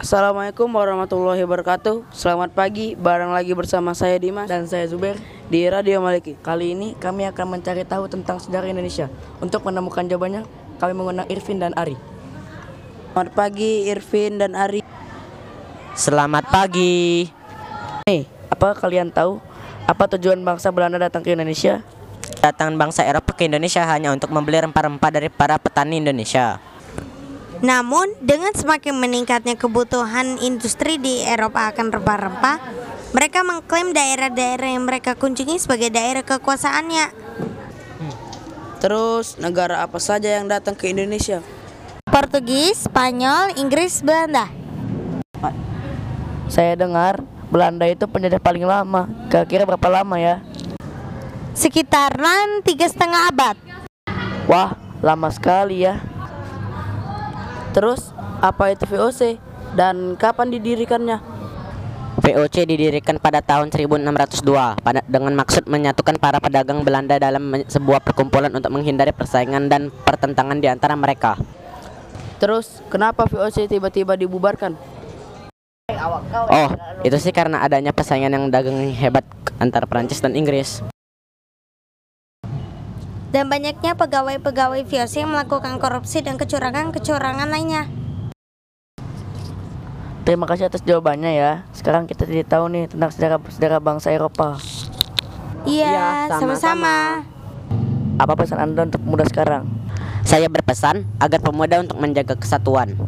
Assalamualaikum warahmatullahi wabarakatuh Selamat pagi, bareng lagi bersama saya Dimas Dan saya Zuber. Di Radio Maliki Kali ini kami akan mencari tahu tentang sejarah Indonesia. Untuk menemukan jawabannya, kami mengundang Irvin dan Ari. Selamat pagi Irvin dan Ari Selamat pagi. Nih, apa kalian tahu apa tujuan bangsa Belanda datang ke Indonesia? Datang bangsa Eropa ke Indonesia hanya untuk membeli rempah-rempah dari para petani Indonesia. Namun, dengan semakin meningkatnya kebutuhan industri di Eropa akan rempah-rempah, mereka mengklaim daerah-daerah yang mereka kunjungi sebagai daerah kekuasaannya. Terus negara apa saja yang datang ke Indonesia? Portugis, Spanyol, Inggris, Belanda. Saya dengar Belanda itu penjajah paling lama. Kira-kira berapa lama ya? Sekitaran tiga setengah abad. Wah, lama sekali ya. Terus apa itu VOC? Dan kapan didirikannya? VOC didirikan pada tahun 1602 pada, dengan maksud menyatukan para pedagang Belanda dalam men- sebuah perkumpulan untuk menghindari persaingan dan pertentangan di antara mereka. Terus kenapa VOC tiba-tiba dibubarkan? Oh, itu sih karena adanya persaingan yang dagang hebat antara Prancis dan Inggris. Dan banyaknya pegawai-pegawai VOC yang melakukan korupsi dan kecurangan-kecurangan lainnya. Terima kasih atas jawabannya ya. Sekarang kita jadi tahu nih tentang sejarah-sejarah bangsa Eropa. Iya, sama-sama. Apa pesan Anda untuk pemuda sekarang? Saya berpesan agar pemuda untuk menjaga kesatuan.